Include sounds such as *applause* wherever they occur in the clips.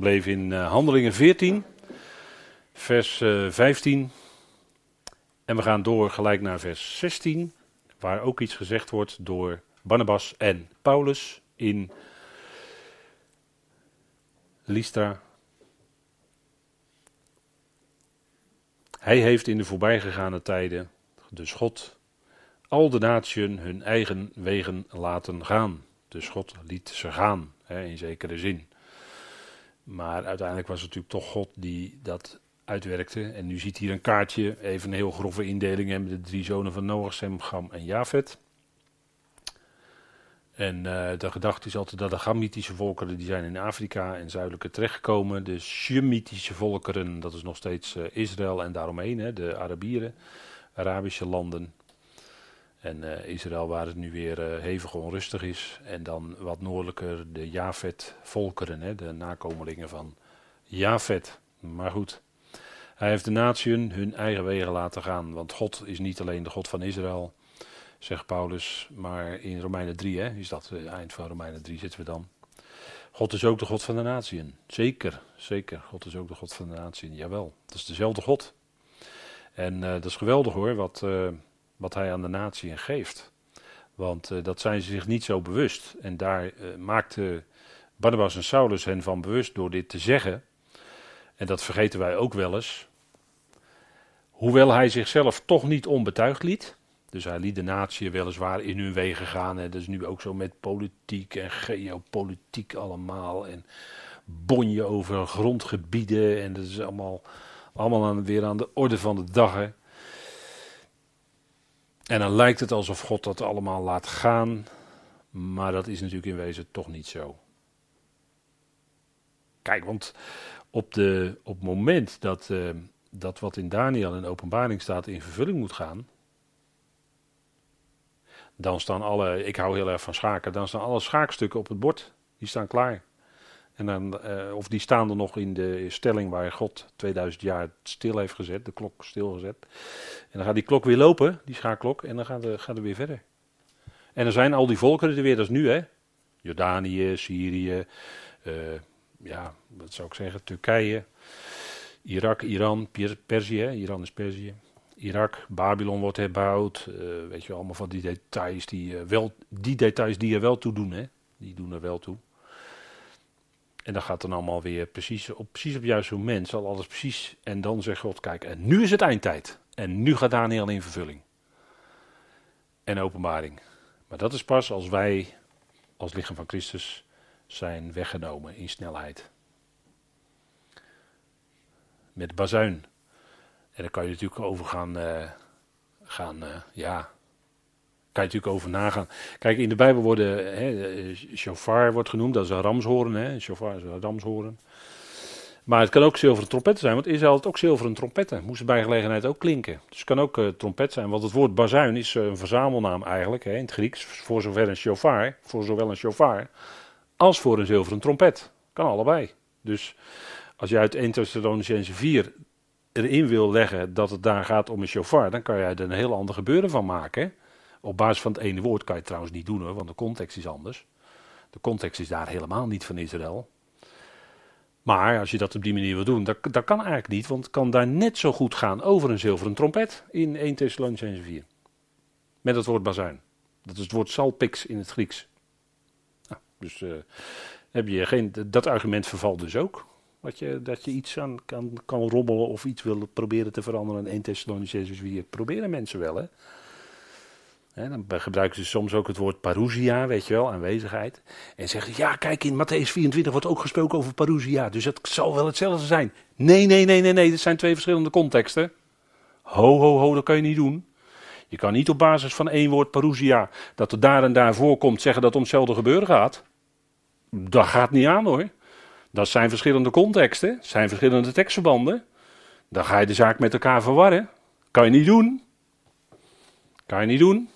gebleven in uh, Handelingen 14, vers uh, 15. En we gaan door gelijk naar vers 16, waar ook iets gezegd wordt door Barnabas en Paulus in Lystra. Hij heeft in de voorbijgegane tijden, dus God, al de natieën hun eigen wegen laten gaan. Dus God liet ze gaan, hè, in zekere zin. Maar uiteindelijk was het natuurlijk toch God die dat uitwerkte. En nu ziet hier een kaartje, even een heel grove indeling, met de drie zonen van Noach, Sem, Gam en Jafet. En uh, de gedachte is altijd dat de Gamitische volkeren, die zijn in Afrika en zuidelijke terechtgekomen. De Shemitische volkeren, dat is nog steeds uh, Israël en daaromheen, hè, de Arabieren, Arabische landen. En uh, Israël waar het nu weer hevig onrustig is. En dan wat noordelijker de Jafet-volkeren, de nakomelingen van Jafet. Maar goed, hij heeft de natieën hun eigen wegen laten gaan. Want God is niet alleen de God van Israël, zegt Paulus. Maar in Romeinen 3, hè, is dat het eind van Romeinen 3 zitten we dan. God is ook de God van de natieën. Zeker, zeker. God is ook de God van de natieën. Jawel, dat is dezelfde God. En uh, dat is geweldig hoor, wat, uh, wat hij aan de natieën geeft. Want uh, dat zijn ze zich niet zo bewust. En daar maakte Barnabas en Saulus hen van bewust door dit te zeggen. En dat vergeten wij ook wel eens. Hoewel hij zichzelf toch niet onbetuigd liet. Dus hij liet de natie weliswaar in hun wegen gaan. En dat is nu ook zo met politiek en geopolitiek allemaal. En bonje over grondgebieden. En dat is allemaal, allemaal aan, weer aan de orde van de dag. Hè. En dan lijkt het alsof God dat allemaal laat gaan. Maar dat is natuurlijk in wezen toch niet zo. Kijk, want op, de, op het moment dat, uh, dat wat in Daniel en openbaring staat in vervulling moet gaan, dan staan alle, ik hou heel erg van schaken, dan staan alle schaakstukken op het bord. Die staan klaar. En uh, of die staan er nog in de stelling waar God 2000 jaar stil heeft gezet, de klok stilgezet. En dan gaat die klok weer lopen, die schaakklok, en dan gaat het, gaat het weer verder. En dan zijn al die volkeren er weer, is nu hè. Jordanië, Syrië, uh, ja, wat zou ik zeggen, Turkije, Irak, Iran, Perzië, Iran is Perzië. Irak, Babylon wordt herbouwd. Weet je, allemaal van die details die, wel, die details die er wel toe doen, hè. Die doen er wel toe. En dan gaat dan allemaal weer precies op, precies op juist zo'n moment, zal alles precies. En dan zegt God, kijk, en nu is het eindtijd. En nu gaat Daniel in vervulling. En openbaring. Maar dat is pas als wij, als lichaam van Christus, zijn weggenomen in snelheid. Met bazuin. En daar kan je natuurlijk over gaan, uh, gaan uh, ja, kan je natuurlijk over nagaan. Kijk, in de Bijbel worden, hè, shofar wordt genoemd, dat is een ramshoren, hè, shofar is een. Maar het kan ook zilveren trompetten zijn, want Israël had ook zilveren trompetten. Moest bij gelegenheid ook klinken. Dus het kan ook uh, trompet zijn, want het woord bazuin is een verzamelnaam eigenlijk, hè, in het Grieks, voor zover een shofar, voor zowel een shofar, als voor een zilveren trompet. Kan allebei. Dus als je uit 1 Thessalonicense 4 erin wil leggen dat het daar gaat om een shofar, dan kan je er een heel ander gebeuren van maken. Op basis van het ene woord kan je het trouwens niet doen hoor, want de context is anders. De context is daar helemaal niet van Israël. Maar als je dat op die manier wil doen, dat, dat kan eigenlijk niet, want het kan daar net zo goed gaan over een zilveren trompet in 1 Thessalonicense 4. Met het woord bazuin. Dat is het woord salpix in het Grieks. Nou, dus uh, heb je geen, dat argument vervalt dus ook. Wat je, dat je iets aan kan, kan rommelen of iets wil proberen te veranderen in 1 Thessalonicenses 4. Proberen mensen wel, hè. Dan gebruiken ze soms ook het woord parousia, weet je wel, aanwezigheid. En zeggen, ja, kijk, in Matthäus 24 wordt ook gesproken over parousia, dus het zal wel hetzelfde zijn. Nee, nee, nee, nee, nee, dit zijn twee verschillende contexten. Ho, ho, ho, dat kan je niet doen. Je kan niet op basis van één woord parousia, dat er daar en daar voorkomt, zeggen dat het om hetzelfde gebeuren gaat. Dat gaat niet aan hoor. Dat zijn verschillende contexten, zijn verschillende tekstverbanden. Dan ga je de zaak met elkaar verwarren. Kan je niet doen. Kan je niet doen.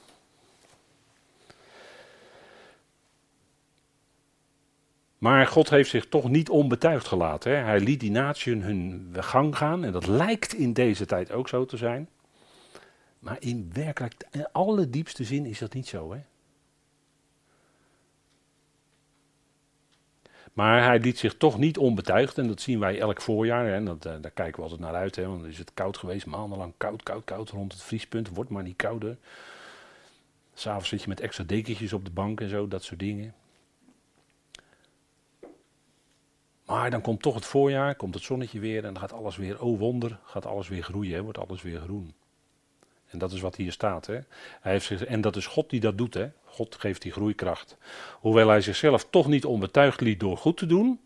Maar God heeft zich toch niet onbetuigd gelaten. Hè? Hij liet die natieën hun gang gaan. En dat lijkt in deze tijd ook zo te zijn. Maar in werkelijk, in alle diepste zin is dat niet zo. Hè? Maar hij liet zich toch niet onbetuigd. En dat zien wij elk voorjaar. Hè, dat, daar kijken we altijd naar uit. Hè, want dan is het koud geweest. Maandenlang koud, koud, koud. Rond het vriespunt. Wordt maar niet kouder. S'avonds zit je met extra dekentjes op de bank en zo. Dat soort dingen. Maar dan komt toch het voorjaar, komt het zonnetje weer en dan gaat alles weer, oh wonder, gaat alles weer groeien, wordt alles weer groen. En dat is wat hier staat. Hè. Hij heeft zich, en dat is God die dat doet. Hè. God geeft die groeikracht. Hoewel hij zichzelf toch niet onbetuigd liet door goed te doen,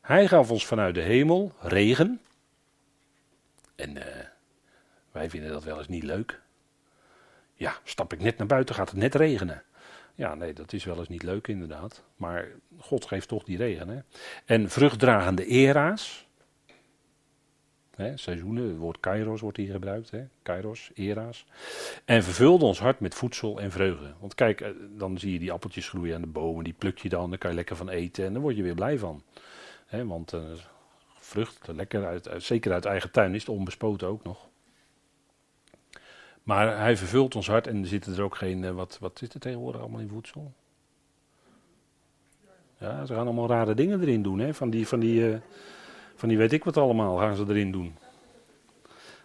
hij gaf ons vanuit de hemel regen. En uh, wij vinden dat wel eens niet leuk. Ja, stap ik net naar buiten, gaat het net regenen. Ja, nee, dat is wel eens niet leuk inderdaad. Maar God geeft toch die regen. Hè? En vruchtdragende era's. Hè, seizoenen, het woord kairos wordt hier gebruikt. Hè? Kairos, era's. En vervulde ons hart met voedsel en vreugde. Want kijk, eh, dan zie je die appeltjes groeien aan de bomen. Die pluk je dan, daar kan je lekker van eten. En dan word je weer blij van. Hè, want uh, vrucht, lekker uit, zeker uit eigen tuin, is het onbespoten ook nog. Maar hij vervult ons hart en er zitten er ook geen. Eh, wat, wat zit er tegenwoordig allemaal in voedsel? Ja, ze gaan allemaal rare dingen erin doen. Hè? Van, die, van, die, uh, van die weet ik wat allemaal gaan ze erin doen.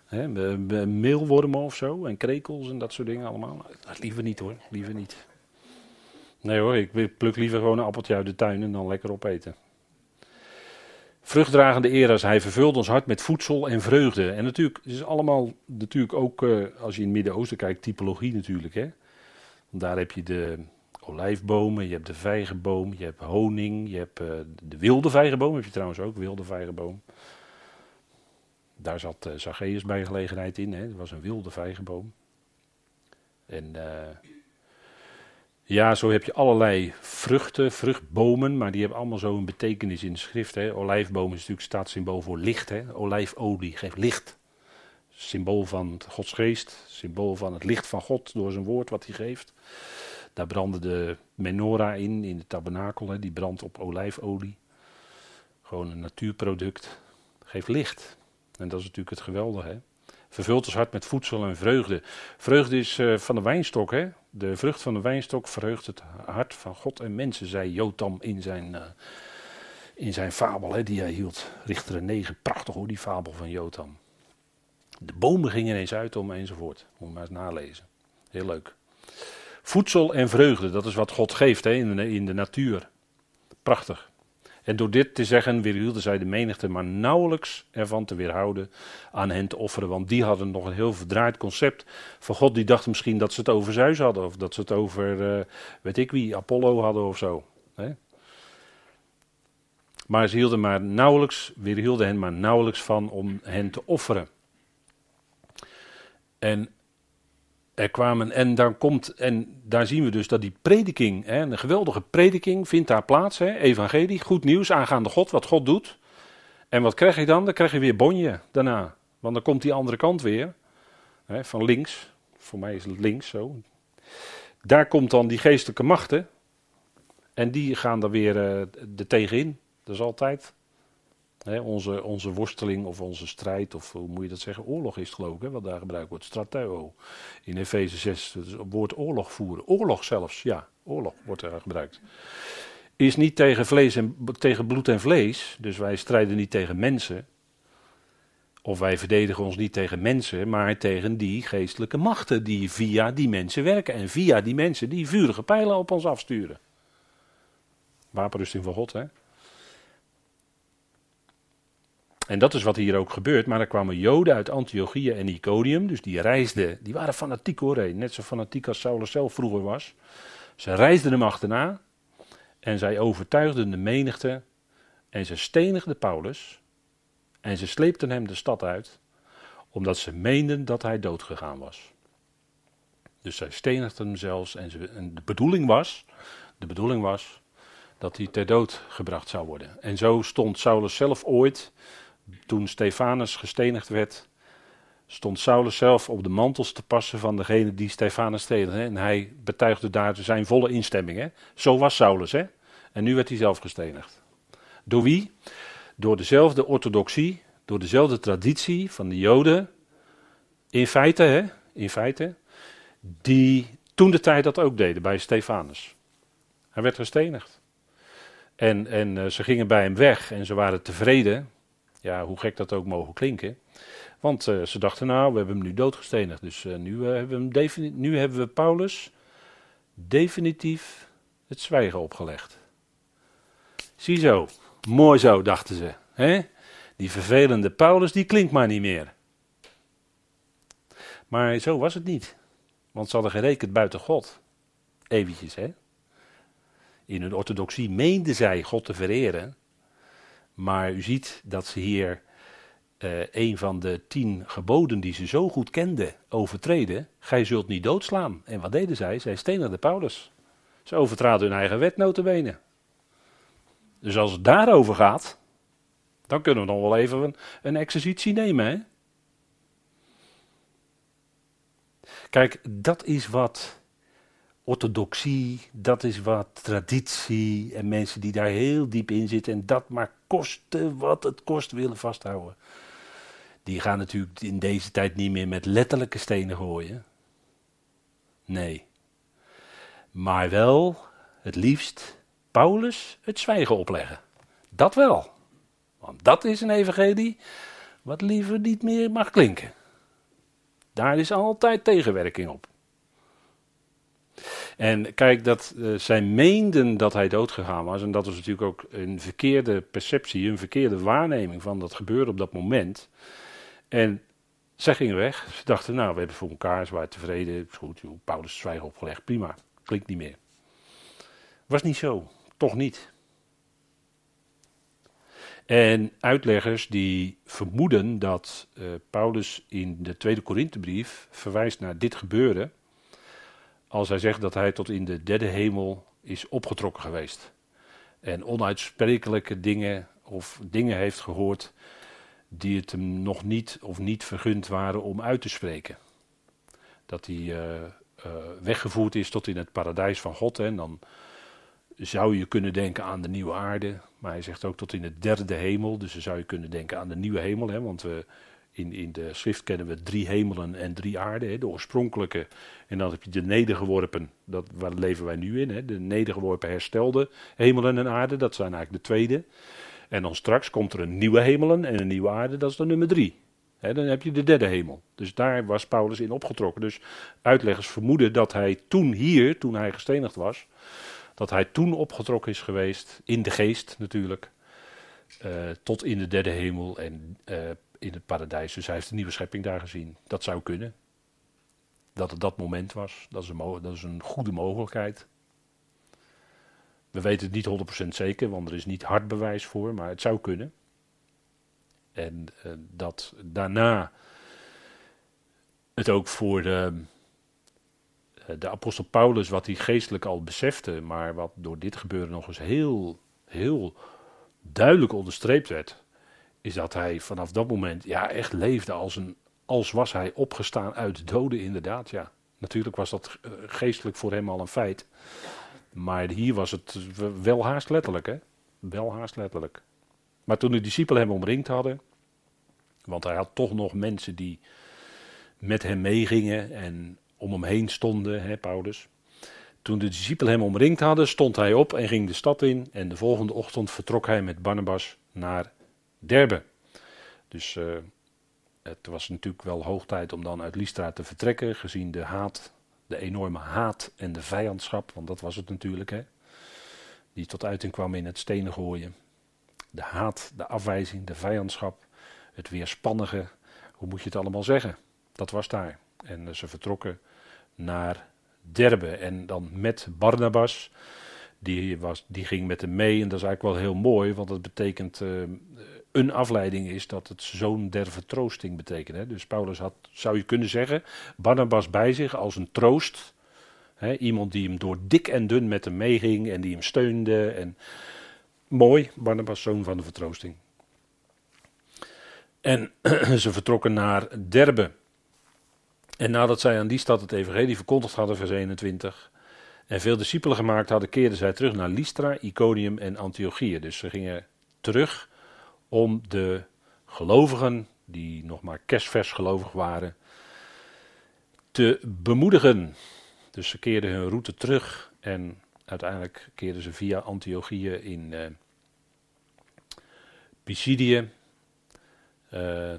Hè, meelwormen of zo en krekels en dat soort dingen allemaal. Liever niet hoor, liever niet. Nee hoor, ik pluk liever gewoon een appeltje uit de tuin en dan lekker opeten. Vruchtdragende eras, hij vervult ons hart met voedsel en vreugde. En natuurlijk, het is allemaal natuurlijk ook, uh, als je in het Midden-Oosten kijkt, typologie natuurlijk. Hè? Daar heb je de olijfbomen, je hebt de vijgenboom, je hebt honing, je hebt uh, de wilde vijgenboom, heb je trouwens ook, wilde vijgenboom. Daar zat uh, Zacchaeus bij gelegenheid in, hè? dat was een wilde vijgenboom. En... ja, zo heb je allerlei vruchten, vruchtbomen, maar die hebben allemaal zo'n betekenis in de schrift. Hè. Olijfboom is natuurlijk staatsymbool voor licht. Hè. Olijfolie geeft licht. Symbool van Gods geest, symbool van het licht van God door zijn woord wat hij geeft. Daar brandde de menorah in, in de tabernakel, hè. die brandt op olijfolie. Gewoon een natuurproduct, geeft licht. En dat is natuurlijk het geweldige. Hè. Vervult ons hart met voedsel en vreugde. Vreugde is uh, van de wijnstok, hè? De vrucht van de wijnstok verheugt het hart van God en mensen, zei Jotam in zijn, uh, in zijn fabel hè, die hij hield. Richter 9, prachtig hoor, die fabel van Jotam. De bomen gingen ineens uit om enzovoort. Moet maar eens nalezen. Heel leuk. Voedsel en vreugde, dat is wat God geeft hè, in, de, in de natuur. Prachtig. En door dit te zeggen weerhielden zij de menigte maar nauwelijks ervan te weerhouden aan hen te offeren. Want die hadden nog een heel verdraaid concept van God. Die dachten misschien dat ze het over Zeus hadden. Of dat ze het over, uh, weet ik wie, Apollo hadden of zo. Hè? Maar ze hielden maar nauwelijks, weerhielden hen maar nauwelijks van om hen te offeren. En er kwamen, en daar komt, en daar zien we dus dat die prediking, hè, een geweldige prediking, vindt daar plaats. Hè, evangelie, goed nieuws aangaande God, wat God doet. En wat krijg je dan? Dan krijg je weer bonje daarna. Want dan komt die andere kant weer, hè, van links. Voor mij is het links zo. Daar komt dan die geestelijke machten. En die gaan er weer uh, er tegenin. Dat is altijd onze, onze worsteling of onze strijd, of hoe moet je dat zeggen? Oorlog is geloof ik, hè, wat daar gebruikt wordt. Strateo. In Efeze 6, het woord oorlog voeren. Oorlog zelfs, ja, oorlog wordt er gebruikt. Is niet tegen, vlees en, tegen bloed en vlees, dus wij strijden niet tegen mensen. Of wij verdedigen ons niet tegen mensen, maar tegen die geestelijke machten die via die mensen werken. En via die mensen die vurige pijlen op ons afsturen. Wapenrusting van God, hè? En dat is wat hier ook gebeurt. Maar er kwamen Joden uit Antiochië en Iconium. Dus die reisden. Die waren fanatiek hoor. Net zo fanatiek als Saulus zelf vroeger was. Ze reisden hem achterna. En zij overtuigden de menigte. En ze stenigden Paulus. En ze sleepten hem de stad uit. Omdat ze meenden dat hij doodgegaan was. Dus zij stenigden hem zelfs. En, ze, en de bedoeling was. De bedoeling was dat hij ter dood gebracht zou worden. En zo stond Saulus zelf ooit toen Stefanus gestenigd werd, stond Saulus zelf op de mantels te passen van degene die Stefanus stenigde. En hij betuigde daar zijn volle instemming. Hè? Zo was Saulus. Hè? En nu werd hij zelf gestenigd. Door wie? Door dezelfde orthodoxie, door dezelfde traditie van de Joden. In feite, hè? In feite. Die toen de tijd dat ook deden bij Stefanus. Hij werd gestenigd. En, en eh, ze gingen bij hem weg en ze waren tevreden. Ja, hoe gek dat ook mogen klinken. Want eh, ze dachten, nou, we hebben hem nu doodgestenigd. Dus eh, nu, hebben we hem nu hebben we Paulus definitief het zwijgen opgelegd. Ziezo, mooi zo, dachten ze. Hè? Die vervelende Paulus, die klinkt maar niet meer. Maar zo was het niet. Want ze hadden gerekend buiten God. Eventjes, hè. In hun orthodoxie meenden zij God te vereren. Maar u ziet dat ze hier uh, een van de tien geboden die ze zo goed kenden overtreden. Gij zult niet doodslaan. En wat deden zij? Zij stenigden Paulus. Ze overtraden hun eigen wet notabene. Dus als het daarover gaat, dan kunnen we nog wel even een, een exercitie nemen. Hè? Kijk, dat is wat orthodoxie, dat is wat traditie en mensen die daar heel diep in zitten en dat maar kosten wat het kost willen vasthouden. Die gaan natuurlijk in deze tijd niet meer met letterlijke stenen gooien. Nee. Maar wel het liefst Paulus het zwijgen opleggen. Dat wel. Want dat is een evangelie wat liever niet meer mag klinken. Daar is altijd tegenwerking op. En kijk, dat uh, zij meenden dat hij doodgegaan was. En dat was natuurlijk ook een verkeerde perceptie, een verkeerde waarneming van dat gebeurde op dat moment. En zij gingen weg. Ze dachten, nou, we hebben voor elkaar, ze waren tevreden. Is goed, Paulus zwijgen opgelegd, prima. Klinkt niet meer. Was niet zo, toch niet. En uitleggers die vermoeden dat uh, Paulus in de tweede Korinthebrief verwijst naar dit gebeurde, als hij zegt dat hij tot in de derde hemel is opgetrokken geweest. En onuitsprekelijke dingen of dingen heeft gehoord die het hem nog niet of niet vergund waren om uit te spreken. Dat hij uh, uh, weggevoerd is tot in het paradijs van God. Hè, en dan zou je kunnen denken aan de nieuwe aarde. Maar hij zegt ook tot in de derde hemel. Dus dan zou je kunnen denken aan de nieuwe hemel. Hè, want we, in, in de schrift kennen we drie hemelen en drie aarden. Hè, de oorspronkelijke. En dan heb je de nedergeworpen. Dat, waar leven wij nu in. Hè, de nedergeworpen herstelde hemelen en aarde. Dat zijn eigenlijk de tweede. En dan straks komt er een nieuwe hemelen en een nieuwe aarde. Dat is dan nummer drie. dan heb je de derde hemel. Dus daar was Paulus in opgetrokken. Dus uitleggers vermoeden dat hij toen hier, toen hij gestenigd was, dat hij toen opgetrokken is geweest, in de geest natuurlijk, uh, tot in de derde hemel en uh, in het paradijs. Dus hij heeft een nieuwe schepping daar gezien. Dat zou kunnen. Dat het dat moment was, dat is een, dat is een goede mogelijkheid. We weten het niet 100% zeker, want er is niet hard bewijs voor, maar het zou kunnen. En uh, dat daarna het ook voor de, eh, de apostel Paulus, wat hij geestelijk al besefte, maar wat door dit gebeuren nog eens heel, heel duidelijk onderstreept werd, is dat hij vanaf dat moment ja, echt leefde als, een, als was hij opgestaan uit de doden, inderdaad. Ja. Natuurlijk was dat eh, geestelijk voor hem al een feit. Maar hier was het wel haast letterlijk, hè? Wel haast letterlijk. Maar toen de discipelen hem omringd hadden, want hij had toch nog mensen die met hem meegingen en om hem heen stonden, hè, Paulus. Toen de discipelen hem omringd hadden, stond hij op en ging de stad in. En de volgende ochtend vertrok hij met Barnabas naar Derbe. Dus uh, het was natuurlijk wel hoog tijd om dan uit Lystra te vertrekken, gezien de haat, de enorme haat en de vijandschap, want dat was het natuurlijk, hè. Die tot uiting kwam in het stenen gooien. De haat, de afwijzing, de vijandschap, het weerspannige, hoe moet je het allemaal zeggen? Dat was daar. En uh, ze vertrokken naar Derbe. En dan met Barnabas. Die, was, die ging met hem mee. En dat is eigenlijk wel heel mooi, want dat betekent. Uh, een afleiding is dat het zoon der vertroosting betekent. Hè? Dus Paulus had, zou je kunnen zeggen, Barnabas bij zich als een troost. Hè? Iemand die hem door dik en dun met hem meeging en die hem steunde. En mooi, Barnabas, zoon van de vertroosting. En *clears throat* ze vertrokken naar Derbe. En nadat zij aan die stad het evangelie verkondigd hadden, vers 21, en veel discipelen gemaakt hadden, keerden zij terug naar Lystra, Iconium en Antiochië. Dus ze gingen terug om de gelovigen, die nog maar kerstvers gelovig waren, te bemoedigen. Dus ze keerden hun route terug en uiteindelijk keerden ze via Antiochië in uh, Pisidië. Uh,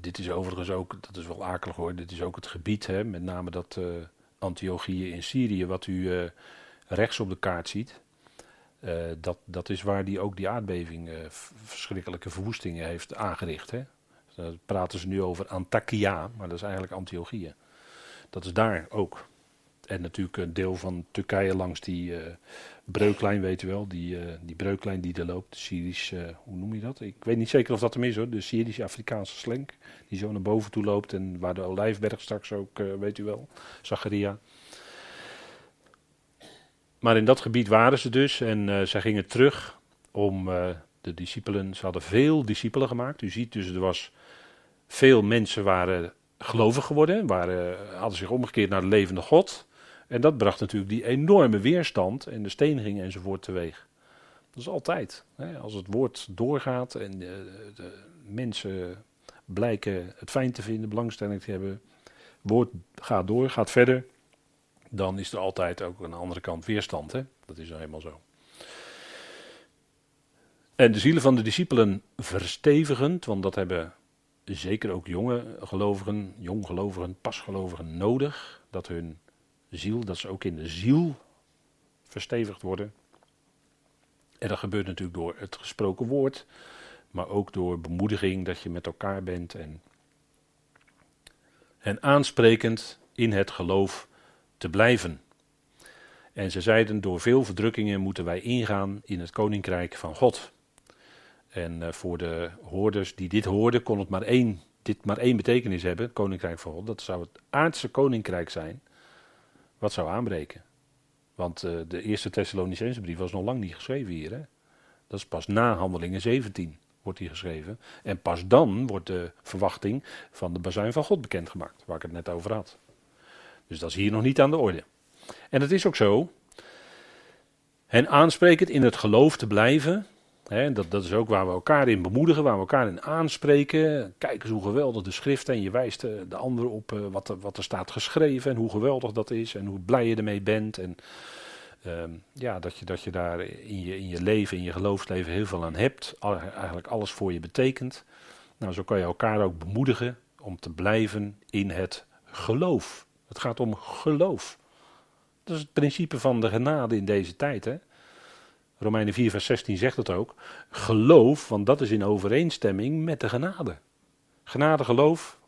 dit is overigens ook, dat is wel akelig hoor, dit is ook het gebied, hè, met name dat uh, Antiochië in Syrië, wat u rechts op de kaart ziet. Dat, dat is waar die ook die aardbeving, verschrikkelijke verwoestingen heeft aangericht. Hè. Daar praten ze nu over Antakya, maar dat is eigenlijk Antiochië. Dat is daar ook. En natuurlijk een deel van Turkije langs die uh, breuklijn, weet u wel. Die, die breuklijn die er loopt. De Syrisch, uh, hoe noem je dat? Ik weet niet zeker of dat hem is hoor. De Syrische Afrikaanse slenk. Die zo naar boven toe loopt. En waar de Olijfberg straks ook, weet u wel. Zacharia. Maar in dat gebied waren ze dus. En zij gingen terug om de discipelen. Ze hadden veel discipelen gemaakt. U ziet dus, er was veel mensen waren gelovig geworden. Waren, hadden zich omgekeerd naar de levende God. En dat bracht natuurlijk die enorme weerstand en de steniging enzovoort teweeg. Dat is altijd. Hè, als het woord doorgaat en de, de, mensen blijken het fijn te vinden, belangstelling te hebben. woord gaat door, gaat verder. Dan is er altijd ook aan de andere kant weerstand. Hè? Dat is nou helemaal zo. En de zielen van de discipelen verstevigend, want dat hebben zeker ook jonge gelovigen, jonggelovigen, pasgelovigen nodig. Dat hun ziel, dat ze ook in de ziel verstevigd worden. En dat gebeurt natuurlijk door het gesproken woord, maar ook door bemoediging dat je met elkaar bent en, en aansprekend in het geloof te blijven. En ze zeiden: Door veel verdrukkingen moeten wij ingaan in het koninkrijk van God. En uh, voor de hoorders die dit hoorden, kon het maar één, dit maar één betekenis hebben: het koninkrijk van God. Dat zou het aardse koninkrijk zijn wat zou aanbreken. Want uh, de eerste Thessalonicense brief was nog lang niet geschreven hier. Hè? Dat is pas na Handelingen 17 wordt die geschreven. En pas dan wordt de verwachting van de bazuin van God bekendgemaakt, waar ik het net over had. Dus dat is hier nog niet aan de orde. En het is ook zo. En aansprekend in het geloof te blijven, dat, dat is ook waar we elkaar in bemoedigen, waar we elkaar in aanspreken. Kijk eens hoe geweldig de schrift en je wijst de, de ander op uh, wat, er, wat er staat geschreven en hoe geweldig dat is en hoe blij je ermee bent. En uh, ja, dat je, dat je daar in je, in je leven, in je geloofsleven heel veel aan hebt. Eigenlijk alles voor je betekent. Nou, zo kan je elkaar ook bemoedigen om te blijven in het geloof. Het gaat om geloof. Dat is het principe van de genade in deze tijd. Hè? Romeinen 4, vers 16 zegt het ook. Geloof, want dat is in overeenstemming met de genade. Genade, geloof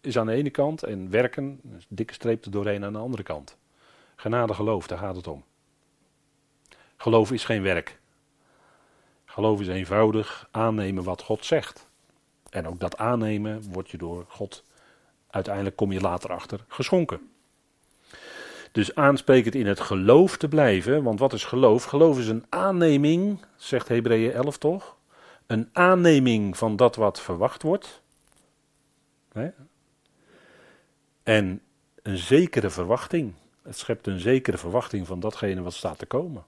is aan de ene kant en werken, een dikke streep doorheen aan de andere kant. Genade, geloof, daar gaat het om. Geloof is geen werk. Geloof is eenvoudig aannemen wat God zegt. En ook dat aannemen wordt je door God, uiteindelijk kom je later achter, geschonken. Dus aansprekend in het geloof te blijven. Want wat is geloof? Geloof is een aanneming, zegt Hebreeën 11 toch? Een aanneming van dat wat verwacht wordt. En een zekere verwachting. Het schept een zekere verwachting van datgene wat staat te komen.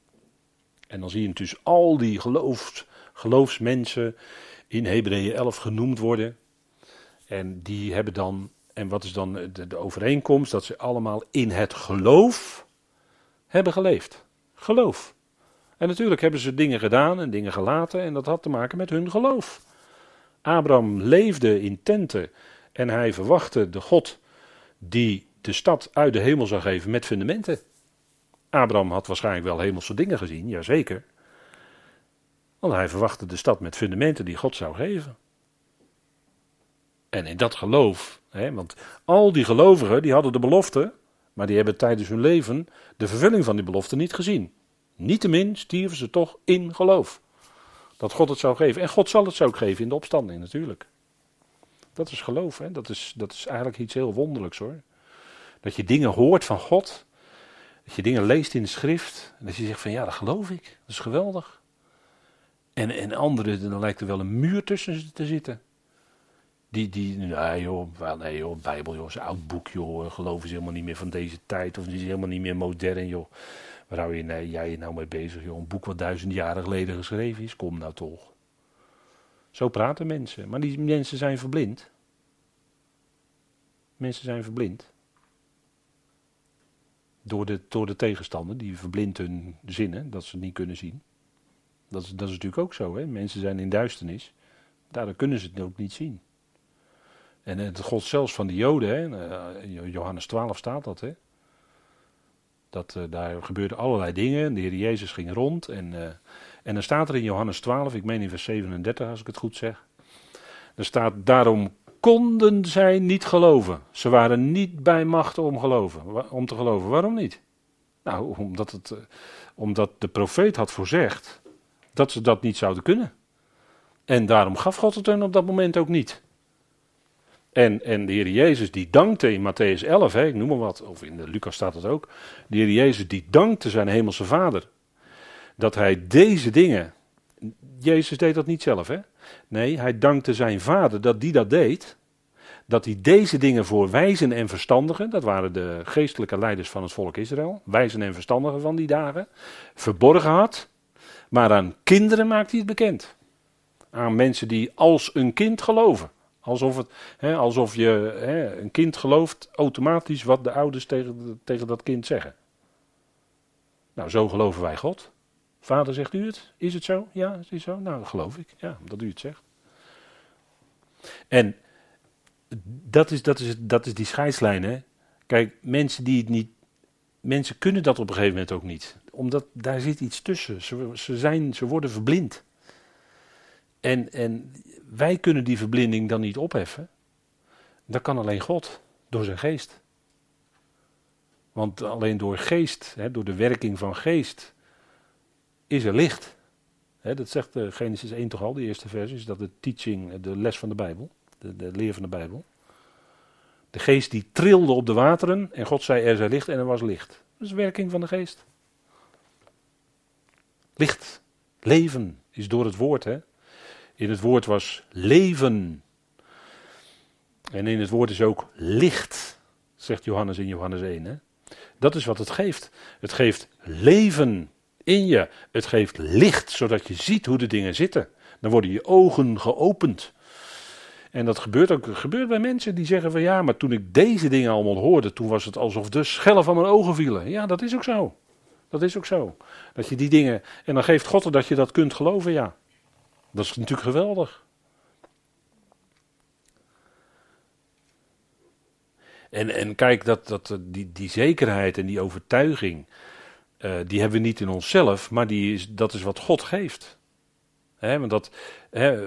En dan zie je dus al die geloofs, geloofsmensen in Hebreeën 11 genoemd worden. En die hebben dan en wat is dan de, overeenkomst? Dat ze allemaal in het geloof hebben geleefd. Geloof. En natuurlijk hebben ze dingen gedaan en dingen gelaten en dat had te maken met hun geloof. Abraham leefde in tenten en hij verwachtte de God die de stad uit de hemel zou geven met fundamenten. Abraham had waarschijnlijk wel hemelse dingen gezien, jazeker. Want hij verwachtte de stad met fundamenten die God zou geven. En in dat geloof, hè, want al die gelovigen die hadden de belofte, maar die hebben tijdens hun leven de vervulling van die belofte niet gezien. Niettemin stierven ze toch in geloof. Dat God het zou geven. En God zal het zo ook geven in de opstanding natuurlijk. Dat is geloof, hè? Dat, is, dat is eigenlijk iets heel wonderlijks hoor. Dat je dingen hoort van God. Dat je dingen leest in de schrift. En dat je zegt van ja, dat geloof ik. Dat is geweldig. En, en anderen, dan lijkt er wel een muur tussen te zitten. Die, die, nee joh, nee joh, Bijbel joh, is een oud boek joh, geloof is helemaal niet meer van deze tijd of is helemaal niet meer modern joh. Waar hou je nee, jij je nou mee bezig joh, een boek wat duizend jaren geleden geschreven is, kom nou toch. Zo praten mensen, maar die mensen zijn verblind. Mensen zijn verblind. Door de, door de tegenstander, die verblindt hun zinnen, dat ze het niet kunnen zien. Dat is, dat is natuurlijk ook zo. Hè? Mensen zijn in duisternis. Daardoor kunnen ze het ook niet zien. En het God zelfs van de Joden, hè? Eh, Johannes 12 staat dat. Hè? Dat, uh, daar gebeurden allerlei dingen. De Heer Jezus ging rond. En, uh, en dan staat er in Johannes 12, ik meen in vers 37 als ik het goed zeg. Er staat, daarom konden zij niet geloven. Ze waren niet bij macht om, geloven, om te geloven. Waarom niet? Nou, omdat, het, omdat de profeet had voorzegd dat ze dat niet zouden kunnen. En daarom gaf God het hen op dat moment ook niet. En, en de Heer Jezus die dankte in Matthäus 11, hè, ik noem maar wat, of in Lucas staat het ook. De Heer Jezus die dankte zijn hemelse vader. Dat hij deze dingen, Jezus deed dat niet zelf hè. Nee, hij dankte zijn vader dat die dat deed. Dat hij deze dingen voor wijzen en verstandigen, dat waren de geestelijke leiders van het volk Israël, wijzen en verstandigen van die dagen, verborgen had. Maar aan kinderen maakt hij het bekend. Aan mensen die als een kind geloven. Alsof, het, hè, alsof je hè, een kind gelooft automatisch wat de ouders tegen, tegen dat kind zeggen. Nou, zo geloven wij God. Vader, zegt u het? Is het zo? Ja, is het zo? Nou, dat geloof ik. Ja, dat u het zegt. En dat is, dat is, dat is die scheidslijn, hè. Kijk, mensen die het niet... Mensen kunnen dat op een gegeven moment ook niet. Omdat daar zit iets tussen. Ze, ze, zijn, ze worden verblind. En, en wij kunnen die verblinding dan niet opheffen. Dat kan alleen God, door zijn geest. Want alleen door geest, hè, door de werking van geest, is er licht. Hè, dat zegt uh, Genesis 1 toch al, die eerste versie, is dat de teaching, de les van de Bijbel, de, de leer van de Bijbel. De geest die trilde op de wateren en God zei er zij licht en er was licht. Dat is werking van de geest. Licht, leven is door het woord. Hè? In het woord was leven. En in het woord is ook licht, zegt Johannes in Johannes 1. Hè? Dat is wat het geeft. Het geeft leven in je. Het geeft licht, zodat je ziet hoe de dingen zitten. Dan worden je ogen geopend. En dat gebeurt ook gebeurt bij mensen die zeggen van ja, maar toen ik deze dingen allemaal hoorde, toen was het alsof de schellen van mijn ogen vielen. Ja, dat is ook zo. Dat is ook zo. Dat je die dingen, en dan geeft God er dat je dat kunt geloven, ja. Dat is natuurlijk geweldig. En, en kijk, dat, dat, die, die zekerheid en die overtuiging, uh, die hebben we niet in onszelf, maar die is, dat is wat God geeft. Want dat,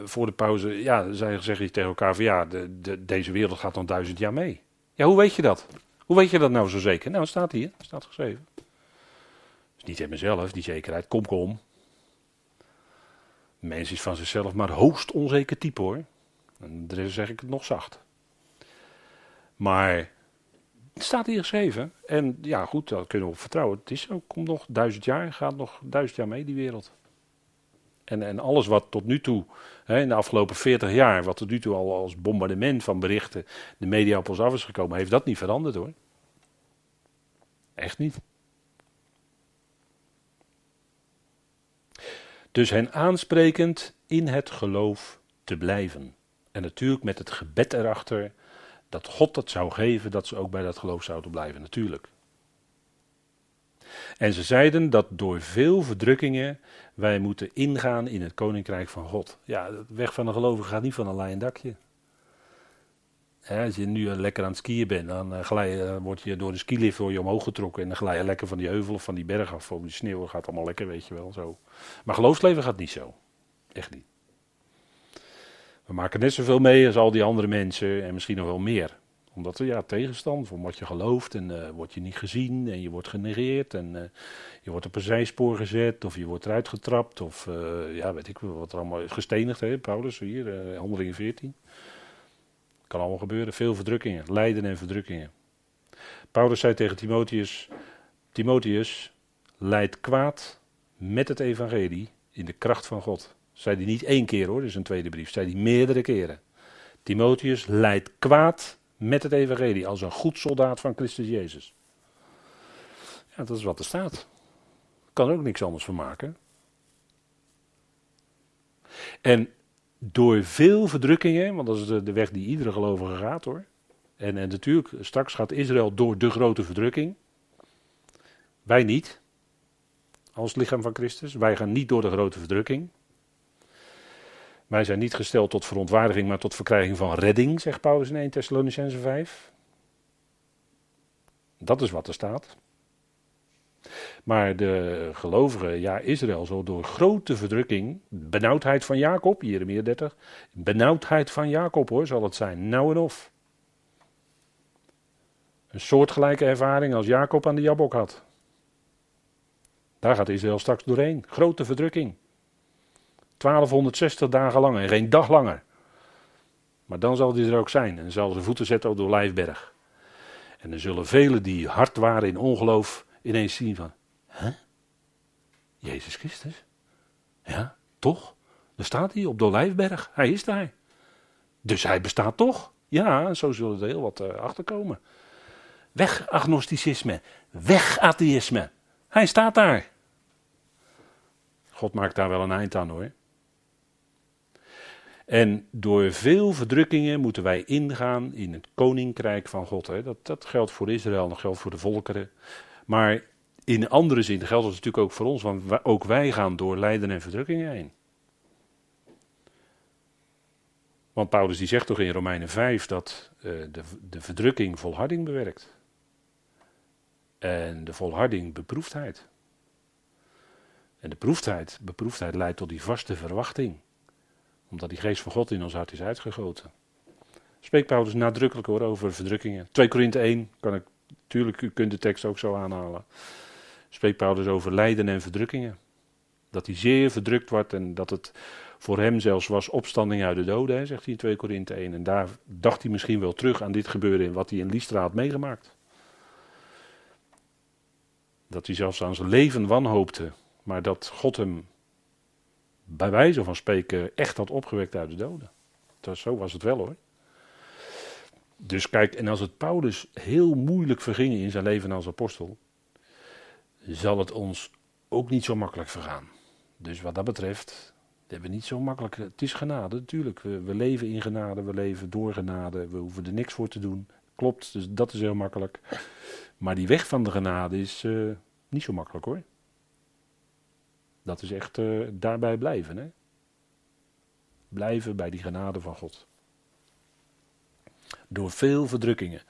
voor de pauze, ja, zeg je tegen elkaar van ja, de, de, deze wereld gaat dan duizend jaar mee. Ja, hoe weet je dat? Hoe weet je dat nou zo zeker? Nou, staat hier, staat geschreven. Dus niet in mezelf, die zekerheid, kom, kom. Mens is van zichzelf maar hoogst onzeker type hoor. En daar zeg ik het nog zacht. Maar het staat hier geschreven. En ja, goed, daar kunnen we op vertrouwen. Het is ook, komt nog duizend jaar, gaat nog duizend jaar mee, die wereld. En, en alles wat tot nu toe, hè, in de afgelopen 40 jaar, wat tot nu toe al als bombardement van berichten de media op ons af is gekomen, heeft dat niet veranderd hoor. Echt niet. Dus hen aansprekend in het geloof te blijven. En natuurlijk met het gebed erachter dat God het zou geven dat ze ook bij dat geloof zouden blijven, natuurlijk. En ze zeiden dat door veel verdrukkingen wij moeten ingaan in het koninkrijk van God. Ja, de weg van een gelovige gaat niet van een lijn dakje. Als je nu lekker aan het skiën bent, dan uh, glij, uh, word je door de skilift je omhoog getrokken en dan glij je lekker van die heuvel of van die berg af. Of die sneeuw gaat allemaal lekker, weet je wel. Zo. Maar geloofsleven gaat niet zo. Echt niet. We maken net zoveel mee als al die andere mensen en misschien nog wel meer omdat er ja, tegenstand van wat je gelooft en uh, word je niet gezien en je wordt genegeerd en je wordt op een zijspoor gezet of je wordt eruit getrapt of ja, weet ik wat er allemaal gestenigd, hè, Paulus hier, handelingen 14. Kan allemaal gebeuren, veel verdrukkingen, lijden en verdrukkingen. Paulus zei tegen Timotheus, Timotheus, leid kwaad met het evangelie in de kracht van God. Zei hij niet één keer hoor, dus een tweede brief, zei hij meerdere keren. Timotheus leidt kwaad met het evangelie als een goed soldaat van Christus Jezus. Ja, dat is wat er staat. Kan er ook niks anders van maken. En door veel verdrukkingen, want dat is de, weg die iedere gelovige gaat hoor. En, en natuurlijk, straks gaat Israël door de grote verdrukking. Wij niet. Als lichaam van Christus. Wij gaan niet door de grote verdrukking. Wij zijn niet gesteld tot verontwaardiging, maar tot verkrijging van redding, zegt Paulus in 1 Thessalonicense 5. Dat is wat er staat. Maar de gelovigen, ja, Israël, zo door grote verdrukking, benauwdheid van Jacob, Jeremia 30, benauwdheid van Jacob hoor, zal het zijn, nou en of. Een soortgelijke ervaring als Jacob aan de Jabok had. Daar gaat Israël straks doorheen. Grote verdrukking. 1260 dagen lang en geen dag langer. Maar dan zal hij er ook zijn en zal zijn voeten zetten op de Olijfberg. En dan zullen velen die hard waren in ongeloof ineens zien van, hè? Jezus Christus? Ja, toch? Daar staat hij op de Olijfberg. Hij is daar. Dus hij bestaat toch? Ja, zo zullen er heel wat uh, achterkomen. Weg agnosticisme. Weg atheïsme. Hij staat daar. God maakt daar wel een eind aan hoor. En door veel verdrukkingen moeten wij ingaan in het koninkrijk van God. Hè. Dat, dat geldt voor Israël, dat geldt voor de volkeren. Maar in andere zin geldt dat natuurlijk ook voor ons, want ook wij gaan door lijden en verdrukkingen heen. Want Paulus die zegt toch in Romeinen 5 dat uh, de, de verdrukking volharding bewerkt. En de volharding beproefdheid. En de beproefdheid, beproefdheid leidt tot die vaste verwachting. Omdat die geest van God in ons hart is uitgegoten. Spreekt Paulus nadrukkelijk over verdrukkingen. 2 Korinthe 1 kan ik, natuurlijk, u kunt de tekst ook zo aanhalen. Spreekt Paulus over lijden en verdrukkingen. Dat hij zeer verdrukt wordt en dat het voor hem zelfs was opstanding uit de doden, zegt hij in 2 Korinthe 1. En daar dacht hij misschien wel terug aan dit gebeuren wat hij in Lystra had meegemaakt. Dat hij zelfs aan zijn leven wanhoopte, maar dat God hem bij wijze van spreken echt had opgewekt uit de doden. Zo was het wel hoor. Dus kijk, en als het Paulus heel moeilijk verging in zijn leven als apostel, zal het ons ook niet zo makkelijk vergaan. Dus wat dat betreft, hebben we niet zo makkelijk. Het is genade, natuurlijk. We, leven in genade, we leven door genade, we hoeven er niks voor te doen. Klopt, dus dat is heel makkelijk. Maar die weg van de genade is uh, niet zo makkelijk hoor. Dat is echt uh, daarbij blijven. Hè? Blijven bij die genade van God. Door veel verdrukkingen.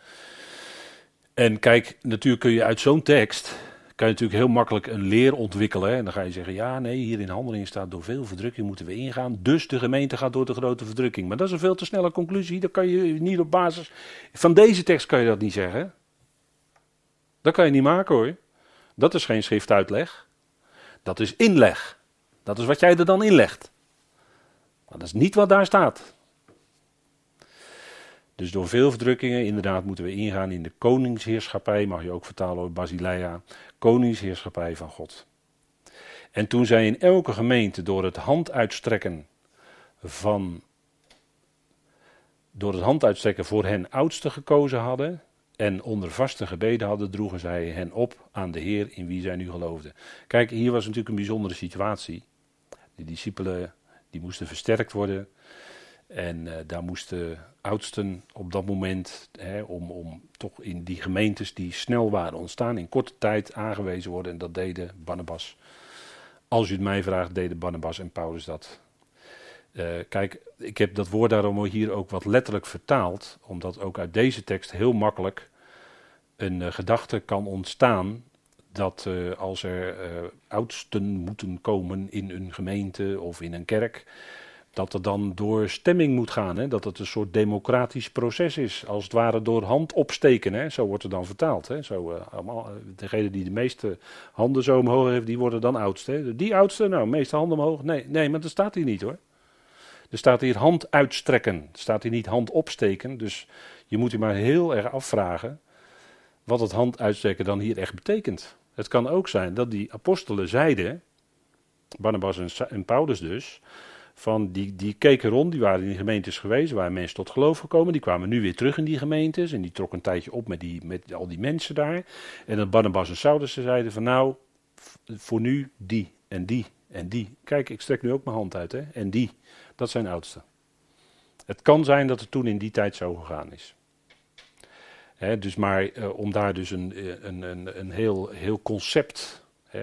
En kijk, natuurlijk kun je uit zo'n tekst kan je natuurlijk heel makkelijk een leer ontwikkelen. Hè? En dan ga je zeggen, ja nee, hier in handelingen staat door veel verdrukking moeten we ingaan. Dus de gemeente gaat door de grote verdrukking. Maar dat is een veel te snelle conclusie. Dat kan je niet op basis van deze tekst kan je dat niet zeggen. Dat kan je niet maken hoor. Dat is geen schriftuitleg. Dat is inleg. Dat is wat jij er dan inlegt. Maar dat is niet wat daar staat. Dus door veel verdrukkingen, inderdaad, moeten we ingaan in de koningsheerschappij, mag je ook vertalen over Basileia, koningsheerschappij van God. En toen zij in elke gemeente door het handuitstrekken van door het handuitstrekken voor hen oudste gekozen hadden en onder vaste gebeden hadden, droegen zij hen op aan de Heer in wie zij nu geloofden. Kijk, hier was natuurlijk een bijzondere situatie. De discipelen die moesten versterkt worden. En uh, daar moesten oudsten op dat moment, hè, om, om toch in die gemeentes die snel waren ontstaan, in korte tijd aangewezen worden. En dat deden Barnabas. Als u het mij vraagt, deden Barnabas en Paulus dat. Uh, kijk, ik heb dat woord daarom hier ook wat letterlijk vertaald, omdat ook uit deze tekst heel makkelijk een uh, gedachte kan ontstaan dat uh, als er oudsten moeten komen in een gemeente of in een kerk, dat er dan door stemming moet gaan. Hè? Dat het een soort democratisch proces is. Als het ware door hand opsteken. Hè? Zo wordt het dan vertaald. Hè? Zo, uh, allemaal, degene die de meeste handen zo omhoog heeft, die worden dan oudste. Die oudste, nou, meeste handen omhoog. Nee, nee, maar dat staat hier niet hoor. Er staat hier hand uitstrekken. Er staat hier niet hand opsteken. Dus je moet je maar heel erg afvragen wat het hand uitstrekken dan hier echt betekent. Het kan ook zijn dat die apostelen zeiden, Barnabas en Paulus dus, van die, die keken rond, die waren in die gemeentes geweest, waar mensen tot geloof gekomen. Die kwamen nu weer terug in die gemeentes en die trokken een tijdje op met, die, met al die mensen daar. En dan Barnabas en Saulus zeiden van nou, voor nu die en die en die. Kijk, ik strek nu ook mijn hand uit hè, en die. Dat zijn oudsten. Het kan zijn dat het toen in die tijd zo gegaan is. Dus maar eh, om daar dus een, eh, een, een, een heel, heel concept, is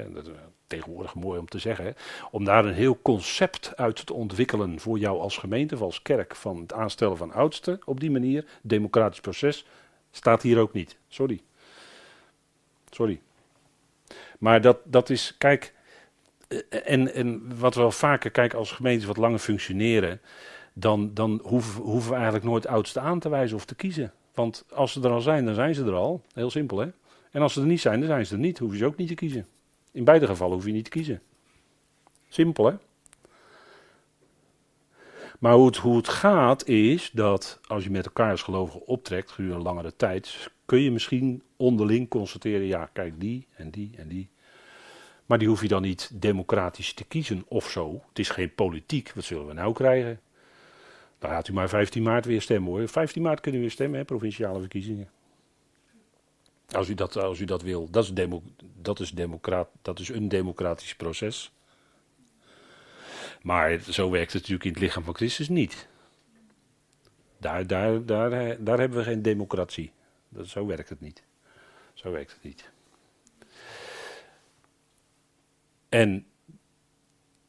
tegenwoordig mooi om te zeggen, om daar een heel concept uit te ontwikkelen voor jou als gemeente of als kerk van het aanstellen van oudsten op die manier, democratisch proces, staat hier ook niet. Sorry. Sorry. Maar dat, dat is, kijk, eh, en, en wat we wel vaker kijken als gemeentes wat langer functioneren, dan, dan hoeven, hoeven we eigenlijk nooit oudsten aan te wijzen of te kiezen. Want als ze er al zijn, dan zijn ze er al. Heel simpel, hè? En als ze er niet zijn, dan zijn ze er niet. Hoef je ze ook niet te kiezen. In beide gevallen hoef je niet te kiezen. Simpel, hè? Maar hoe het, hoe het gaat is dat als je met elkaar als gelovigen optrekt gedurende langere tijd, kun je misschien onderling constateren, ja, kijk die en die en die. Maar die hoef je dan niet democratisch te kiezen of zo. Het is geen politiek, wat zullen we nou krijgen? Dan gaat u maar 15 maart weer stemmen hoor. 15 maart kunnen we weer stemmen, hè, provinciale verkiezingen. Als u dat, als u dat wil. Dat is, demo, dat, is democraat, dat is een democratisch proces. Maar zo werkt het natuurlijk in het lichaam van Christus niet. Daar, daar, daar, daar hebben we geen democratie. Dat, zo werkt het niet. Zo werkt het niet. En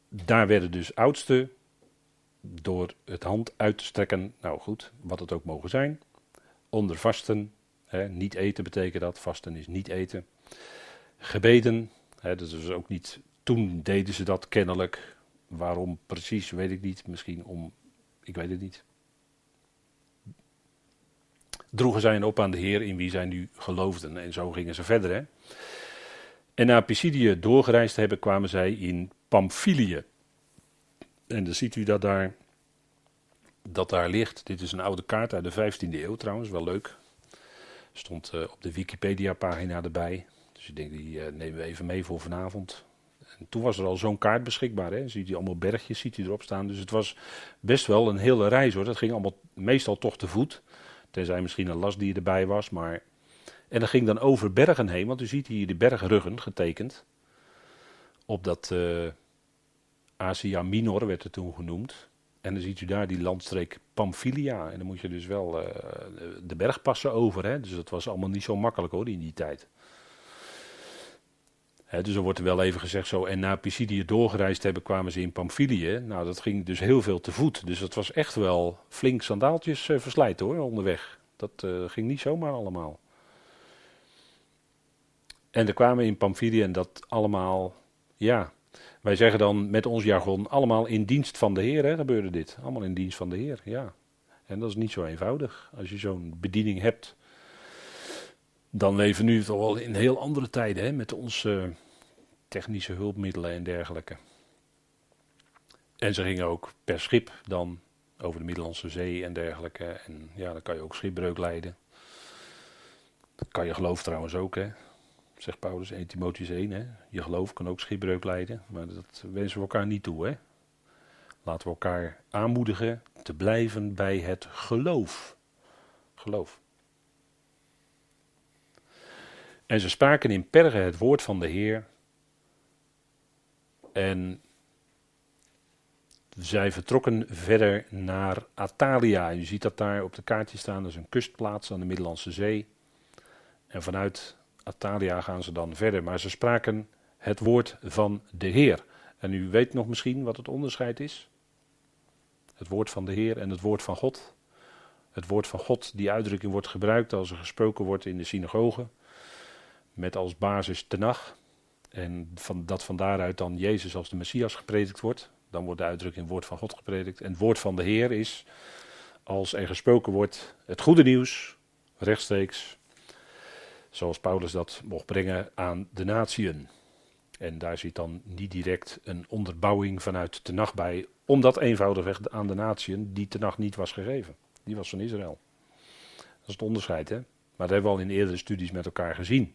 daar werden dus oudsten door het hand uit te strekken, nou goed, wat het ook mogen zijn, onder vasten, niet eten betekent dat, vasten is niet eten, gebeden, hè, dat is ook niet, toen deden ze dat kennelijk, waarom precies weet ik niet, misschien om, ik weet het niet. Droegen zij op aan de Heer in wie zij nu geloofden en zo gingen ze verder. En na Pisidië doorgereisd hebben, kwamen zij in Pamphylië. En dan ziet u dat daar, dat daar ligt. Dit is een oude kaart uit de 15e eeuw trouwens, wel leuk. Stond uh, op de Wikipedia-pagina erbij. Dus ik denk, die uh, nemen we even mee voor vanavond. En toen was er al zo'n kaart beschikbaar. Hè? Ziet u allemaal bergjes ziet erop staan. Dus het was best wel een hele reis hoor. Dat ging allemaal meestal toch te voet. Tenzij misschien een last die erbij was. Maar... En dat ging dan over bergen heen. Want u ziet hier de bergruggen getekend. Op dat... Uh, Asia Minor werd het toen genoemd. En dan ziet u daar die landstreek Pamphylia. En dan moet je dus wel uh, de bergpassen over. Hè? Dus dat was allemaal niet zo makkelijk hoor in die tijd. Hè, dus er wordt er wel even gezegd zo. En na Pisidië doorgereisd hebben kwamen ze in Pamphylië. Nou dat ging dus heel veel te voet. Dus dat was echt wel flink sandaaltjes uh, verslijt hoor onderweg. Dat uh, ging niet zomaar allemaal. En er kwamen in Pamphylië en dat allemaal, ja, wij zeggen dan met ons jargon allemaal in dienst van de Heer, gebeurde dit. Allemaal in dienst van de Heer, ja. En dat is niet zo eenvoudig. Als je zo'n bediening hebt, dan leven we nu toch wel in heel andere tijden, hè, met onze technische hulpmiddelen en dergelijke. En ze gingen ook per schip dan over de Middellandse Zee en dergelijke. En ja, dan kan je ook schipbreuk leiden. Dat kan je geloof trouwens ook, hè zegt Paulus 1 Timotheus 1. Hè? Je geloof kan ook schipbreuk leiden, maar dat wensen we elkaar niet toe. Hè? Laten we elkaar aanmoedigen te blijven bij het geloof. Geloof. En ze spraken in Perge het woord van de Heer. En zij vertrokken verder naar Atalia. En u ziet dat daar op de kaartje staan. Dat is een kustplaats aan de Middellandse Zee. En vanuit Atalia gaan ze dan verder, maar ze spraken het woord van de Heer. En u weet nog misschien wat het onderscheid is? Het woord van de Heer en het woord van God. Het woord van God, die uitdrukking wordt gebruikt als er gesproken wordt in de synagoge, met als basis Tenach. En van, dat van daaruit dan Jezus als de Messias gepredikt wordt. Dan wordt de uitdrukking woord van God gepredikt. En het woord van de Heer is, als er gesproken wordt, het goede nieuws, rechtstreeks zoals Paulus dat mocht brengen aan de natieën. En daar zit dan niet direct een onderbouwing vanuit nacht bij, omdat eenvoudigweg aan de natieën die nacht niet was gegeven. Die was van Israël. Dat is het onderscheid, hè? Maar dat hebben we al in eerdere studies met elkaar gezien.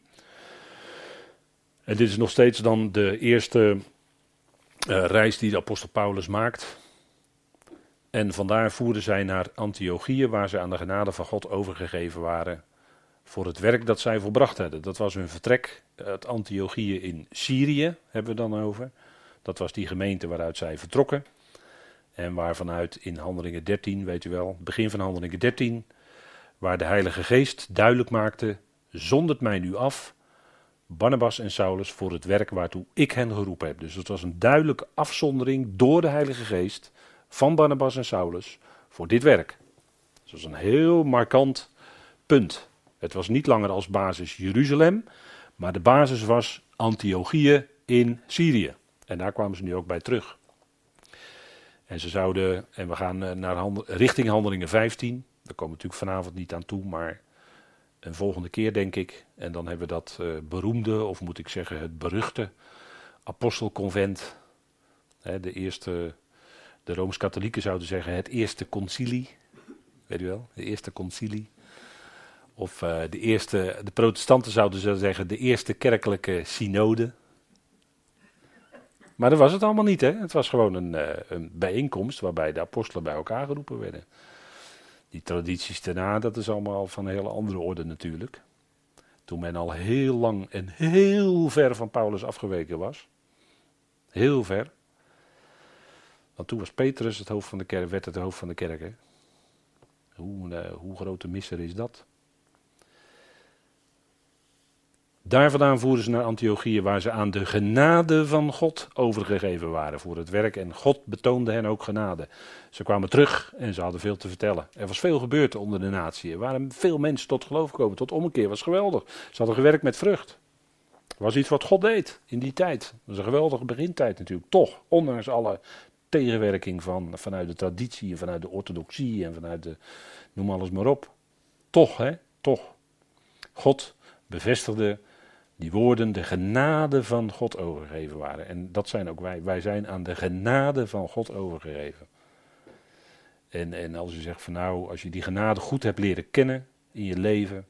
En dit is nog steeds dan de eerste uh, reis die de apostel Paulus maakt. En vandaar voerden zij naar Antiochië, waar ze aan de genade van God overgegeven waren voor het werk dat zij volbracht hadden. Dat was hun vertrek uit Antiochië in Syrië, hebben we dan over. Dat was die gemeente waaruit zij vertrokken. En waar vanuit in Handelingen 13, weet u wel, begin van Handelingen 13, waar de Heilige Geest duidelijk maakte: zondert mij nu af, Barnabas en Saulus, voor het werk waartoe ik hen geroepen heb. Dus het was een duidelijke afzondering door de Heilige Geest van Barnabas en Saulus voor dit werk. Dat was een heel markant punt. Het was niet langer als basis Jeruzalem, maar de basis was Antiochië in Syrië. En daar kwamen ze nu ook bij terug. En ze zouden, en we gaan eh, naar richting handelingen 15. Daar komen we natuurlijk vanavond niet aan toe, maar een volgende keer denk ik. En dan hebben we dat uh, beroemde, of moet ik zeggen het beruchte apostelconvent. Hè, de eerste, de Rooms-Katholieken zouden zeggen het eerste concilie. Weet u wel, de eerste concilie. Of uh, de eerste, de protestanten zouden zeggen de eerste kerkelijke synode. Maar dat was het allemaal niet, hè? Het was gewoon een, uh, een bijeenkomst waarbij de apostelen bij elkaar geroepen werden. Die tradities daarna, dat is allemaal van een hele andere orde natuurlijk. Toen men al heel lang en heel ver van Paulus afgeweken was. Heel ver. Want toen was Petrus het hoofd van de kerk, werd het hoofd van de kerk. Hè? Hoe, uh, hoe grote misser is dat? Daar vandaan voeren ze naar Antiochië, waar ze aan de genade van God overgegeven waren voor het werk. En God betoonde hen ook genade. Ze kwamen terug en ze hadden veel te vertellen. Er was veel gebeurd onder de natie. Er waren veel mensen tot geloof gekomen, tot ommekeer. was geweldig. Ze hadden gewerkt met vrucht. Was iets wat God deed in die tijd. Dat was een geweldige begintijd natuurlijk. Toch, ondanks alle tegenwerking van, vanuit de traditie en vanuit de orthodoxie en vanuit de, noem alles maar op. Toch, hè, toch. God bevestigde die woorden de genade van God overgegeven waren. En dat zijn ook wij. Wij zijn aan de genade van God overgegeven. En, en als u zegt van nou, als je die genade goed hebt leren kennen in je leven,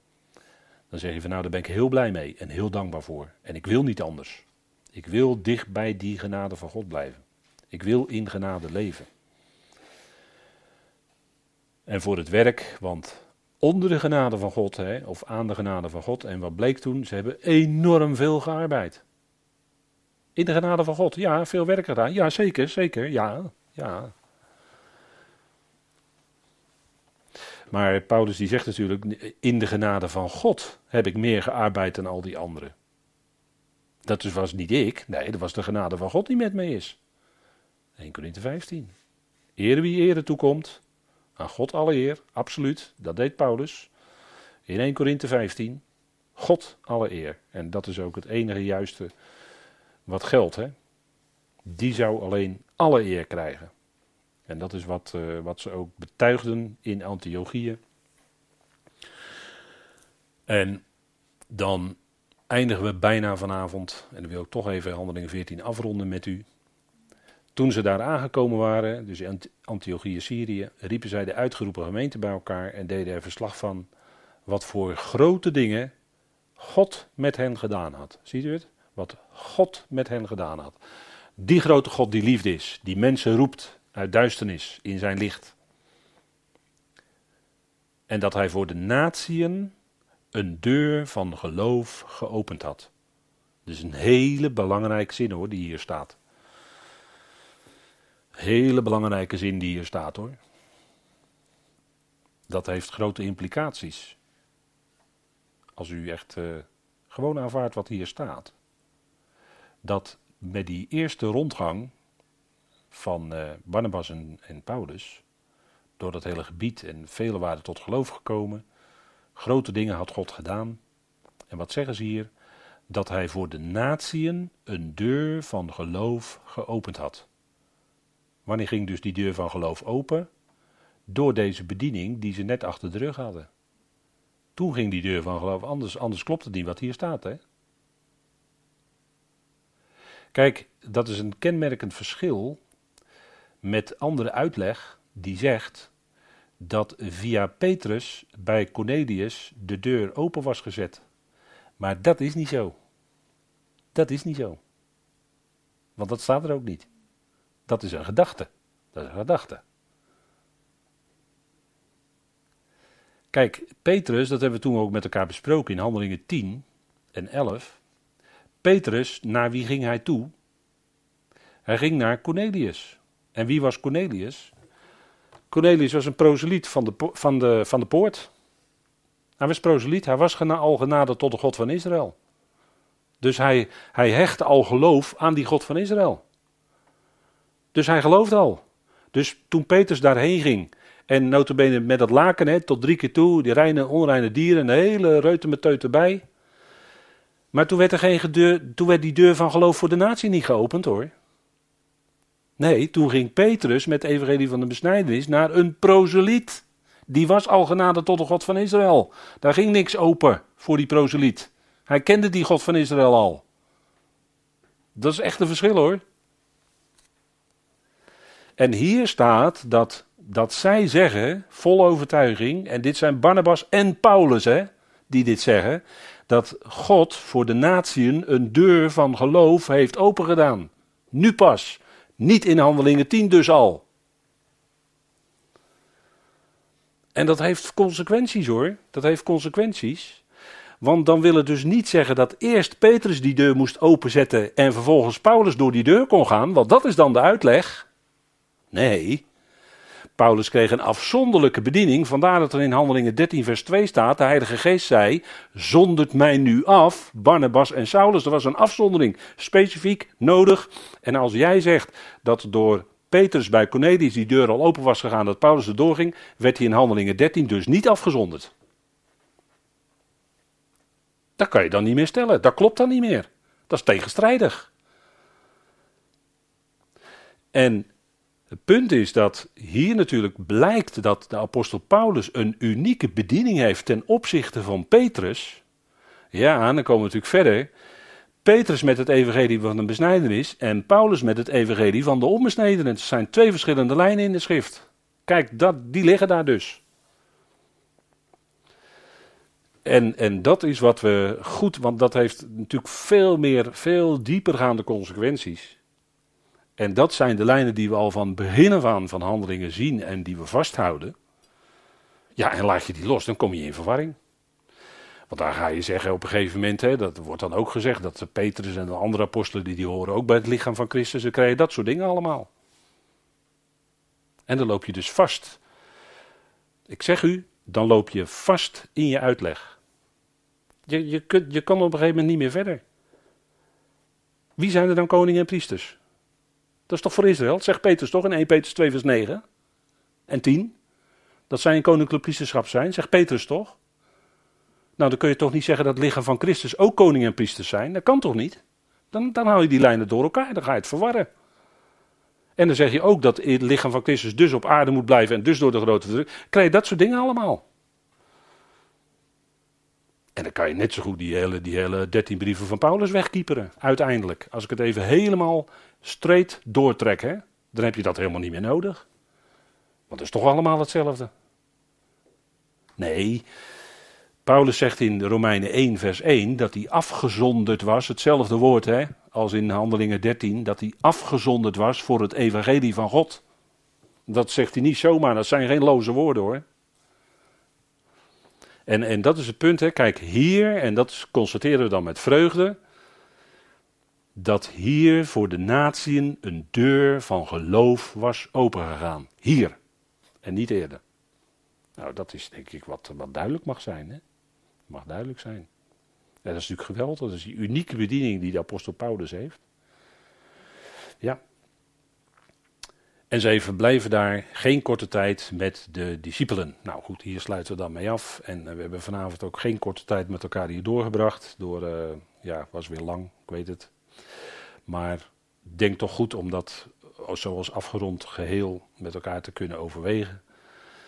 dan zeg je van nou, daar ben ik heel blij mee en heel dankbaar voor. En ik wil niet anders. Ik wil dicht bij die genade van God blijven. Ik wil in genade leven. En voor het werk, want onder de genade van God, hè, of aan de genade van God. En wat bleek toen? Ze hebben enorm veel gearbeid. In de genade van God, ja, veel werk gedaan. Ja, zeker, zeker, ja, ja. Maar Paulus die zegt natuurlijk, in de genade van God heb ik meer gearbeid dan al die anderen. Dat dus was niet ik, nee, dat was de genade van God die met mij is. 1 Corinthië 15. Ere wie ere toekomt, aan God alle eer, absoluut. Dat deed Paulus. In 1 Korinthe 15. God alle eer. En dat is ook het enige juiste wat geldt. Hè? Die zou alleen alle eer krijgen. En dat is wat, uh, wat ze ook betuigden in Antiochië. En dan eindigen we bijna vanavond. En dan wil ik toch even handeling 14 afronden met u. Toen ze daar aangekomen waren, dus in Antiochië, Syrië, riepen zij de uitgeroepen gemeente bij elkaar en deden er verslag van wat voor grote dingen God met hen gedaan had. Ziet u het? Wat God met hen gedaan had. Die grote God die liefde is, die mensen roept uit duisternis in zijn licht. En dat hij voor de natieën een deur van geloof geopend had. Dus een hele belangrijke zin hoor, die hier staat. Hele belangrijke zin die hier staat hoor. Dat heeft grote implicaties. Als u echt uh, gewoon aanvaardt wat hier staat. Dat met die eerste rondgang van uh, Barnabas en, en Paulus, door dat hele gebied en velen waren tot geloof gekomen, grote dingen had God gedaan. En wat zeggen ze hier? Dat hij voor de natieën een deur van geloof geopend had. Wanneer ging dus die deur van geloof open? Door deze bediening die ze net achter de rug hadden. Toen ging die deur van geloof, anders, anders klopt het niet wat hier staat. Hè? Kijk, dat is een kenmerkend verschil met andere uitleg die zegt dat via Petrus bij Cornelius de deur open was gezet. Maar dat is niet zo. Dat is niet zo. Want dat staat er ook niet. Dat is een gedachte. Dat is een gedachte. Kijk, Petrus, dat hebben we toen ook met elkaar besproken in Handelingen 10 en 11. Petrus, naar wie ging hij toe? Hij ging naar Cornelius. En wie was Cornelius? Cornelius was een proseliet van de, van de, van de poort. Hij was proseliet, hij was gena al genaderd tot de God van Israël. Dus hij, hij hechtte al geloof aan die God van Israël. Dus hij geloofde al. Dus toen Petrus daarheen ging en notabene met dat laken hè, tot drie keer toe, die reine onreine dieren, de hele reutemeteut erbij. Maar toen werd, er geen deur, toen werd die deur van geloof voor de natie niet geopend hoor. Nee, toen ging Petrus met de evangelie van de besnijdenis naar een proseliet. Die was al genade tot de God van Israël. Daar ging niks open voor die proseliet. Hij kende die God van Israël al. Dat is echt een verschil hoor. En hier staat dat, dat zij zeggen, vol overtuiging, en dit zijn Barnabas en Paulus hè, die dit zeggen, dat God voor de natieën een deur van geloof heeft opengedaan. Nu pas. Niet in handelingen 10 dus al. En dat heeft consequenties hoor. Dat heeft consequenties. Want dan wil het dus niet zeggen dat eerst Petrus die deur moest openzetten en vervolgens Paulus door die deur kon gaan, want dat is dan de uitleg. Nee, Paulus kreeg een afzonderlijke bediening, vandaar dat er in Handelingen 13 vers 2 staat, de Heilige Geest zei, zondert mij nu af, Barnabas en Saulus. Er was een afzondering, specifiek, nodig. En als jij zegt dat door Petrus bij Cornelius die deur al open was gegaan, dat Paulus er doorging, werd hij in Handelingen 13 dus niet afgezonderd. Dat kan je dan niet meer stellen. Dat klopt dan niet meer. Dat is tegenstrijdig. En het punt is dat hier natuurlijk blijkt dat de apostel Paulus een unieke bediening heeft ten opzichte van Petrus. Ja, dan komen we natuurlijk verder. Petrus met het evangelie van de besnijdenis en Paulus met het evangelie van de onbesnijdenis. Het zijn twee verschillende lijnen in de schrift. Kijk, dat, die liggen daar dus. En, en dat is wat we goed, want dat heeft natuurlijk veel meer, veel diepergaande consequenties. En dat zijn de lijnen die we al van begin af aan van handelingen zien en die we vasthouden. Ja, en laat je die los, dan kom je in verwarring. Want daar ga je zeggen op een gegeven moment, hè, dat wordt dan ook gezegd, dat de Petrus en de andere apostelen die, die horen ook bij het lichaam van Christus, ze krijgen dat soort dingen allemaal. En dan loop je dus vast. Ik zeg u, dan loop je vast in je uitleg. Je, je, kunt, je kan op een gegeven moment niet meer verder. Wie zijn er dan koningen en priesters? Dat is toch voor Israël? zegt Petrus toch in 1 Petrus 2 vers 9 en 10. Dat zij een koninklijk priesterschap zijn, zegt Petrus toch? Nou, dan kun je toch niet zeggen dat het lichaam van Christus ook koning en priesters zijn? Dat kan toch niet? Dan, dan haal je die lijnen door elkaar, dan ga je het verwarren. En dan zeg je ook dat het lichaam van Christus dus op aarde moet blijven en dus door de grote druk. Krijg je dat soort dingen allemaal. En dan kan je net zo goed die hele, die hele dertien brieven van Paulus wegkieperen, uiteindelijk. Als ik het even helemaal streed doortrek, hè, dan heb je dat helemaal niet meer nodig. Want het is toch allemaal hetzelfde. Nee, Paulus zegt in Romeinen 1, vers 1 dat hij afgezonderd was, hetzelfde woord hè, als in Handelingen 13, dat hij afgezonderd was voor het evangelie van God. Dat zegt hij niet zomaar, dat zijn geen loze woorden hoor. En, en dat is het punt, hè. kijk hier, en dat constateren we dan met vreugde, dat hier voor de natieën een deur van geloof was opengegaan. Hier, en niet eerder. Nou, dat is denk ik wat, wat duidelijk mag zijn. Hè? Mag duidelijk zijn. En dat is natuurlijk geweldig, dat is die unieke bediening die de apostel Paulus heeft. Ja, en zij verblijven daar geen korte tijd met de discipelen. Nou goed, hier sluiten we dan mee af. En eh, we hebben vanavond ook geen korte tijd met elkaar hier doorgebracht. Door, uh, ja, was weer lang, ik weet het. Maar denk toch goed om dat zoals afgerond geheel met elkaar te kunnen overwegen.